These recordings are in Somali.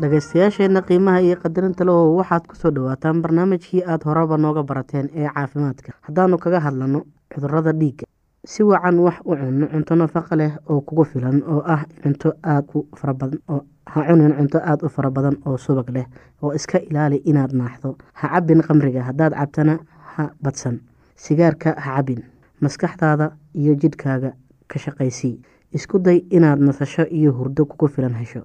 dhegeystayaasheenna qiimaha iyo qadarinta leho waxaad ku soo dhawaataan barnaamijkii aada horeba nooga barateen ee caafimaadka. Haddaanu kaga hadlano cudurrada dhiigga si wacan wax u cunno cunto nafaqa leh oo kugu filan oo ah cunto aad u farabadan oo ha cunin cunto aada u fara badan oo subag leh oo iska ilaali inaad naaxdo. Ha cabin qamriga haddaad cabtana ha badsan. Sigaarka ha cabin maskaxdaada iyo jidhkaaga ka shaqaysii. Isku day inaad nasasho iyo hurdo kugu filan hesho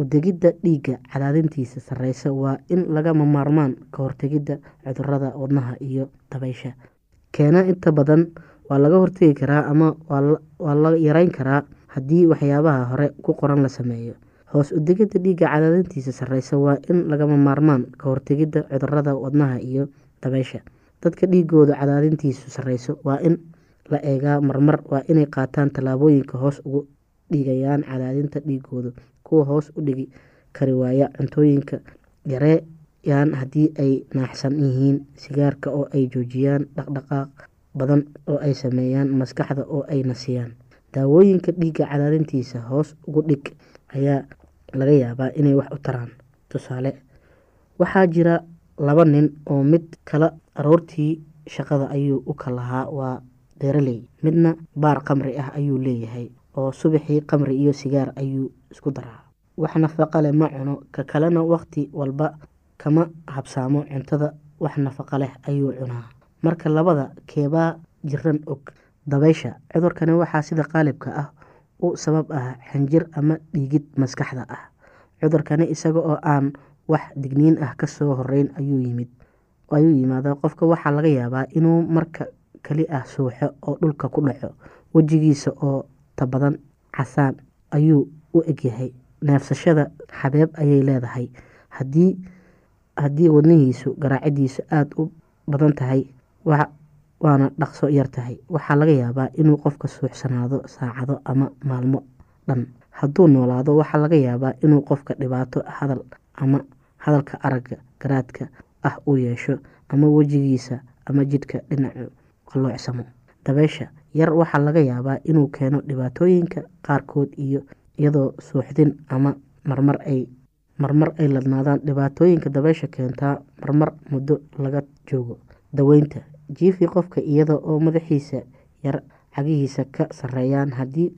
udegidda dhiigga cadaadintiisa sarreysa waa in lagama maarmaan ka hortegidda cudurrada wadnaha iyo dabeysha keena inta badan waa laga hortegi karaa ama waa la yareyn karaa haddii waxyaabaha hore ku qoran la sameeyo. Hoos udegidda dhiigga cadaadintiisa sarreysa waa in lagama maarmaan ka cudurrada wadnaha iyo dabeysha dadka dhiigooda cadaadintiisu sarreyso waa in la eegaa marmar waa inay qaataan tallaabooyinka hoos ugu dhigayaan cadaadinta dhiigooda kuwa hoos u dhigi kari waaya cuntooyinka yareeyaan haddii ay naaxsan yihiin sigaarka oo ay joojiyaan dhaqdhaqaaq badan oo ay sameeyaan maskaxda oo ay nasiyaan. Daawooyinka dhiigga cadaadintiisa hoos ugu dhig ayaa laga yaabaa inay wax u taraan. Tusaale waxaa jira laba nin oo mid kala aroortii shaqada ayuu u kalahaa waa beeraley midna baar qamri ah ayuu leeyahay oo subaxii qamri iyo sigaar ayuu isku daraa. Wax nafaqa leh ma cuno ka kalena waqti walba kama habsaamo cuntada. Wax nafaqa leh ayuu cunaa. Marka labada keebaa jiran og. Dabeysha cudurkani waxaa sida qaalibka ah u sabab ah xinjir ama dhiigid maskaxda ah. Cudurkani isaga oo aan wax digniin ah ka soo horeyn ayuu yimid. Ayuu yimaada qofka waxaa laga yaabaa inuu marka keli ah suuxo oo dhulka ku dhaco wejigiisa oo tabadan casaan ayuu u egyahay. Neefsashada xabeeb ayay leedahay. Hadii haddii wadnihiisu garaacidiisu aada u badan tahay waana dhaqso yar tahay. Waxaa laga yaabaa inuu qofka suuxsanaado saacado ama maalmo dhan. Hadduu noolaado waxaa laga yaabaa inuu qofka dhibaato hadal ama hadalka aragga garaadka ah uu yeesho ama wejigiisa ama jidhka dhinacu qaloocsamo dabeysha yar waxaa laga yaabaa inuu keeno dhibaatooyinka qaarkood iyo iyadoo suuxdin ama marmar ay marmar ay ladnaadaan. Dhibaatooyinka dabeysha keentaa marmar muddo laga joogo daweynta jiifi qofka iyada oo madaxiisa yar cagihiisa ka sareeyaan haddii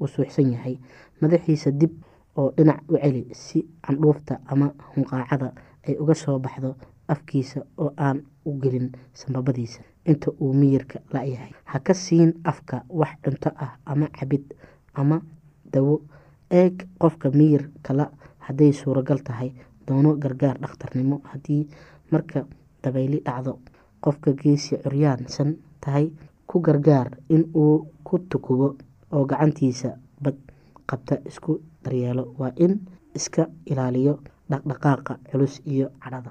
uu suuxsan yahay. Madaxiisa dib oo dhinac u celi si candhuufta ama hunqaacada ay uga soo baxdo afkiisa oo aan u gelin sambabadiisa inta uu miyirka la-yahay ha ka siin afka wax cunto ah ama cabid ama dawo. Eeg qofka miyir kala hadday suuragal tahay doono gargaar dhakhtarnimo haddii marka dabayli dhacdo. Qofka geesi curyaansan tahay ku gargaar in uu ku tukubo oo gacantiisa bad qabta isku daryeelo. Waa in iska ilaaliyo dhaqdhaqaaqa culus iyo cadhada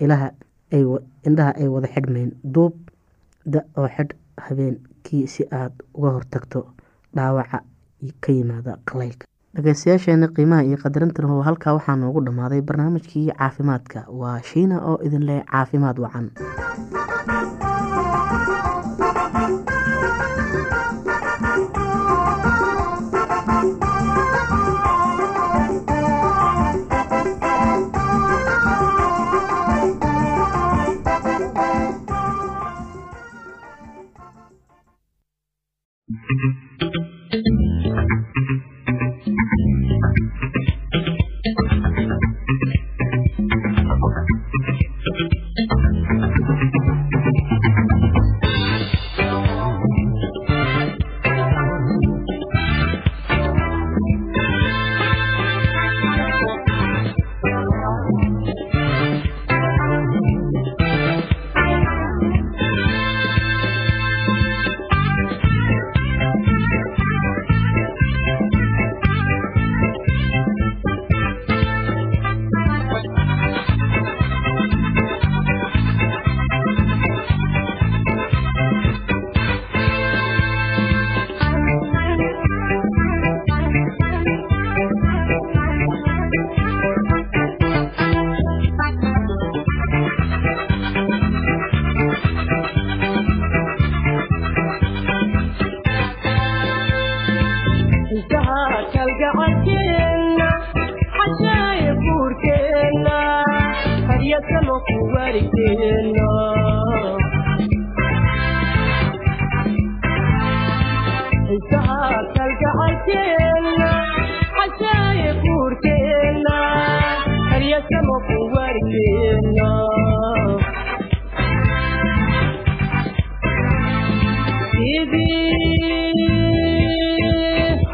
indhaha ay wada xidhmeen duub da oo xidh habeenkii si aad uga hortagto dhaawaca ka yimaada qalaylka dhageystayaasheena qiimaha iyo qadarintan ho halkaa waxaa noogu dhammaaday barnaamijkii caafimaadka. Waa shiina oo idin leh caafimaad wacan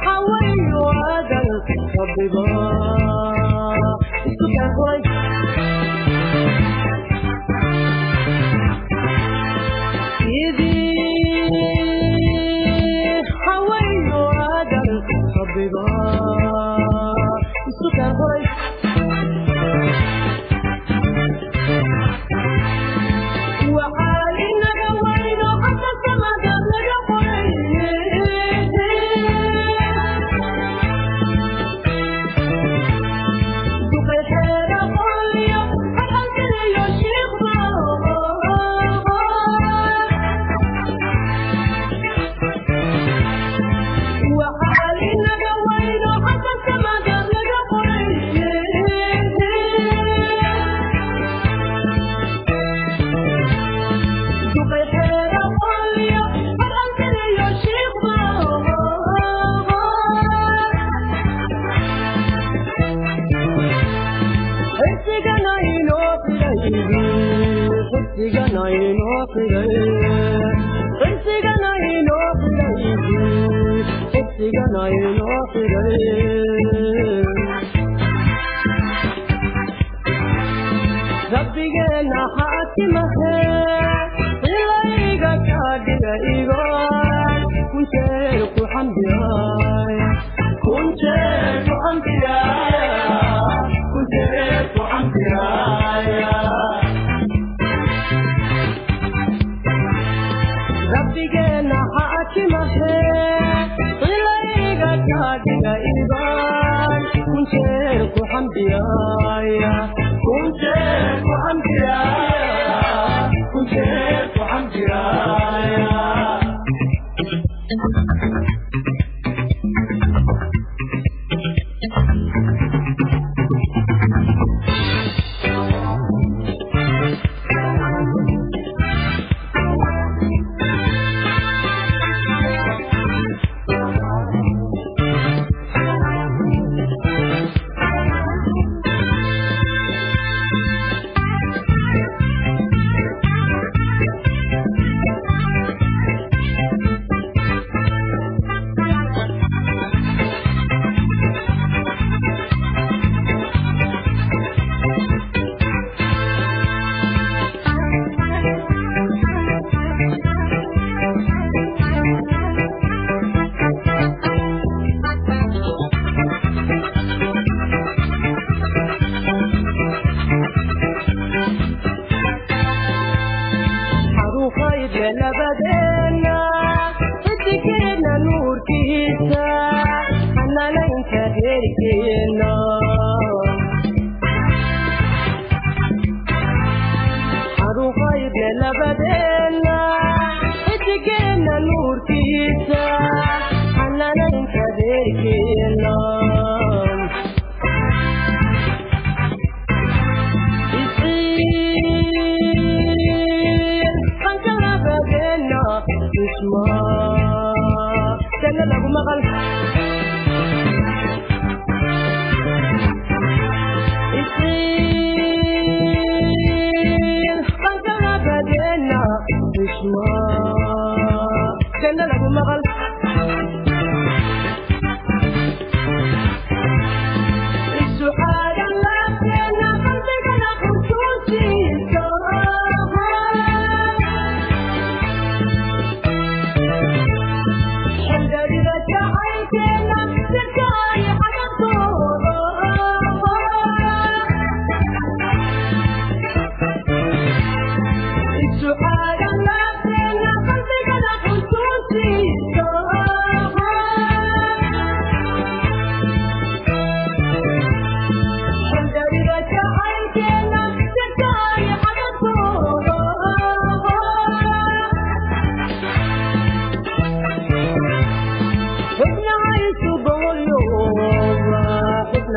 Hawaii, you are the rabbigeena ha atimahe ilayga kaadhiga igo. Kunjee ku xamdiyaay kunjee ku xamdiyaay kunjee ku xamdiyaay rabbigeena ha atimahe kee ku xambiyaya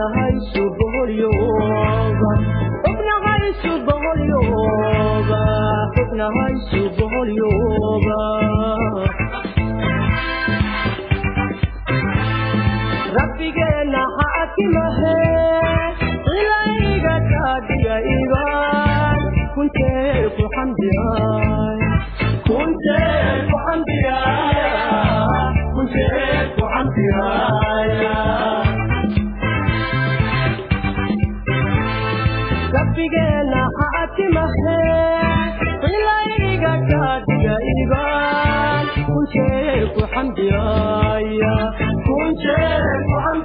xubnahaysu boholyooba xubnahaysu boholyooba xubnahaysu boholyooba rabbigeenna xaakimahe ilayga kaadhiga ibaan kuntee ku xamdiyay kuntee ku xamdiyay kuntee ku xamdiyay rabbigeenna xaakimahe ilayga kaadhiga ibaan kuntee ku xamdiyaya kuntee ku xamdiyaya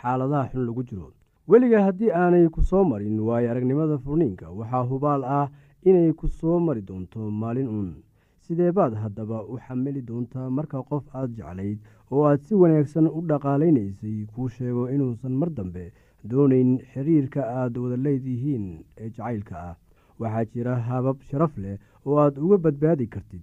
xaaladaha xun lagu jiro. Weliga haddii aanay ku soo marin waayo aragnimada furniinka waxaa hubaal ah inay ku soo mari doonto maalin uun sidee baad haddaba u xamili doontaa marka qof aad jeclayd oo aad si wanaagsan u dhaqaalaynaysay kuu sheego inuusan mar dambe doonayn xiriirka aad wada leedihiin ee jacaylka ah. Waxaa jira habab sharaf leh oo aad uga badbaadi kartid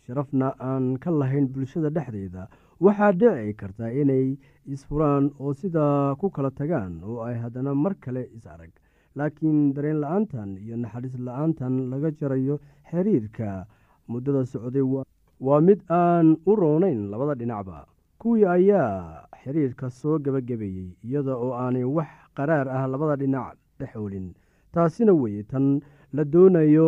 sharafna aan ka lahayn bulshada dhexdeeda waxaa dhici karta inay isfuraan oo sidaa ku kala tagaan oo ay haddana mar kale is arag. Laakiin dareen la'aantan iyo naxariis la'aantan laga jarayo xiriirka muddada socday waa mid aan u roonayn labada dhinacba. Kuwii ayaa xiriirka soo gebagabeeyey iyada oo aanay wax qaraar ah labada dhinac dhexoolin taasina weye tan la doonayo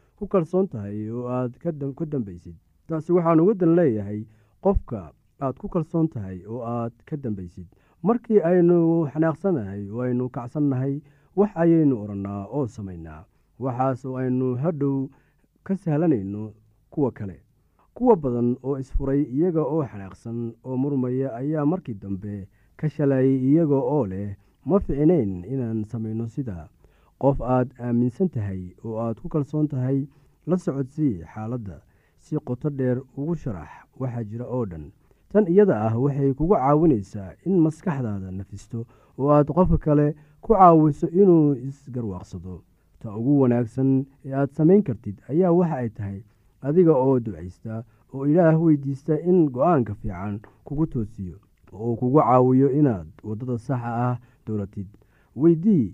ku kalsoon tahay oo aad ka dambaysid. Taasi waxaan uga dan leeyahay qofka aad ku kalsoon tahay oo aad ka dambaysid. Markii aynu xanaaqsanahay oo aynu kacsannahay wax ayaynu odhannaa oo samaynaa. Waxaas oo aynu hadhow ka sahlanayno kuwa kale. Kuwa badan oo isfuray iyaga oo xanaaqsan oo murmaya ayaa markii dambe ka shalayay iyaga oo leh ma ficnayn inaan samayno sidaa qof aad aaminsan tahay oo aad ku kalsoon tahay la socodsii xaaladda. Si qoto dheer ugu sharax waxaa jira oo dhan. Tan iyada ah waxay kugu caawinaysaa in maskaxdaada nafisto oo aad qofka kale ku caawiso inuu isgarwaaqsado. Ta ugu wanaagsan ee aad samayn kartid ayaa waxa ay tahay adiga oo ducaysta oo ilaah weydiista in go'aanka fiican kugu toosiyo oo kugu caawiyo inaad waddada saxa ah dowlatid weydii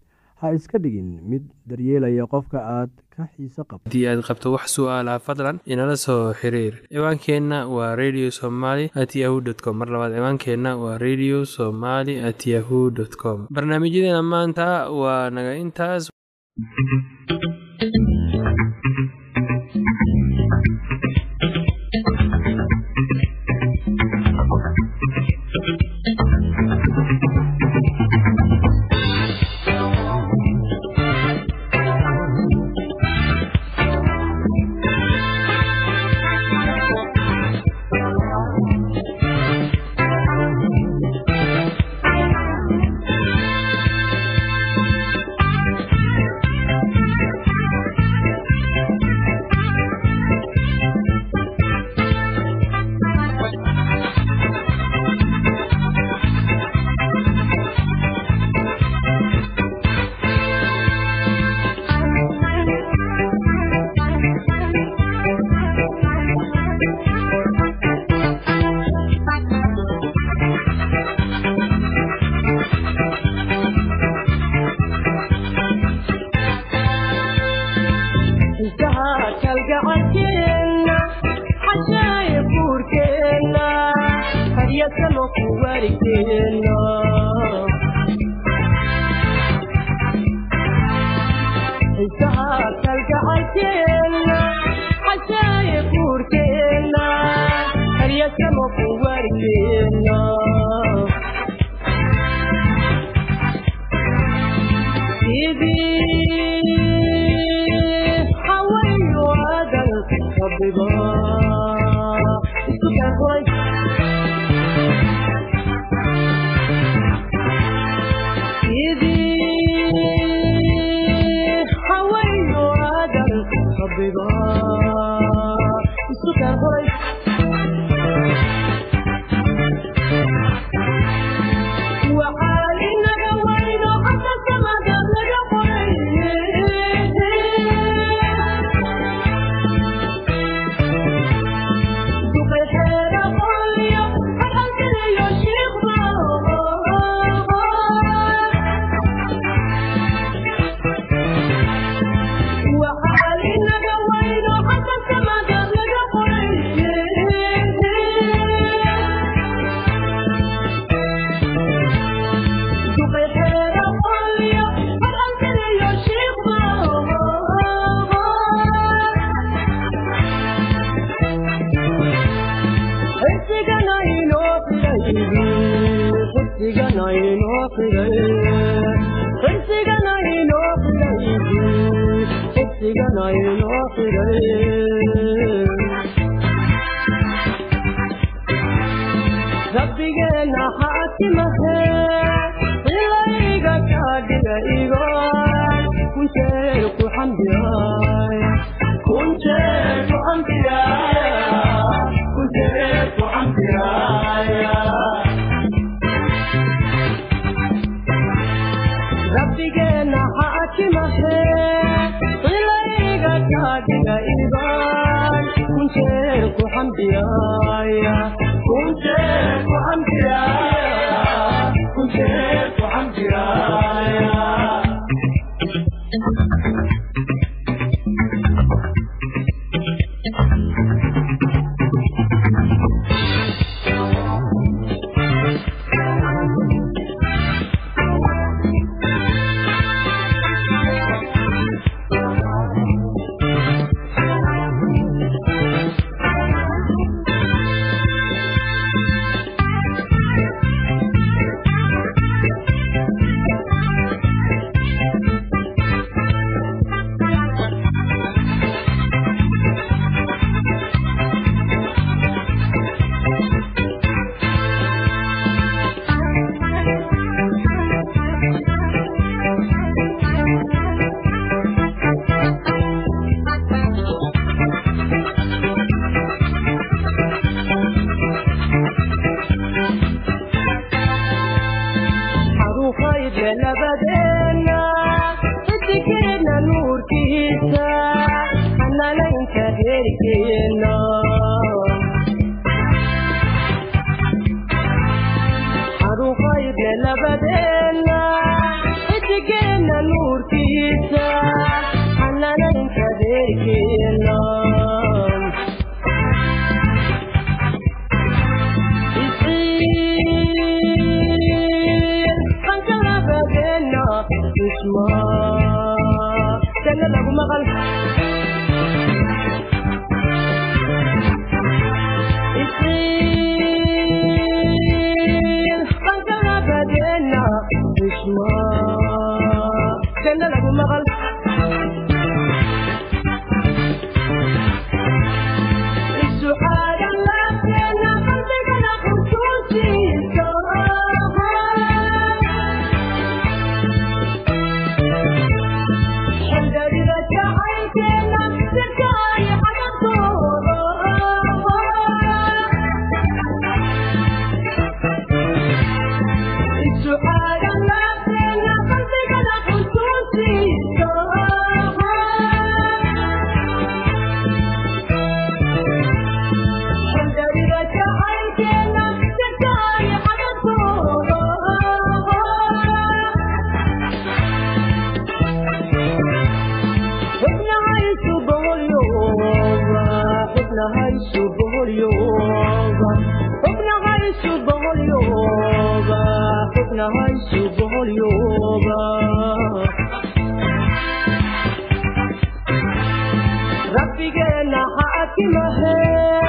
ha iska dhigin mid daryeelaya qofka aad ka xiiso qabto haddii aad qabto wax su'aalaha fadlan inala soo xiriir. Ciwaankeenna waa radio somaly at yahu dt com. Mar labaad ciwaankeenna waa radio somaly at yahu dt com. Barnaamijyadeena maanta waa naga intaas rabbigeena xaatimahe ilayga ku xamdiyaay hananaynta rabbigeena xaakimahe ilayga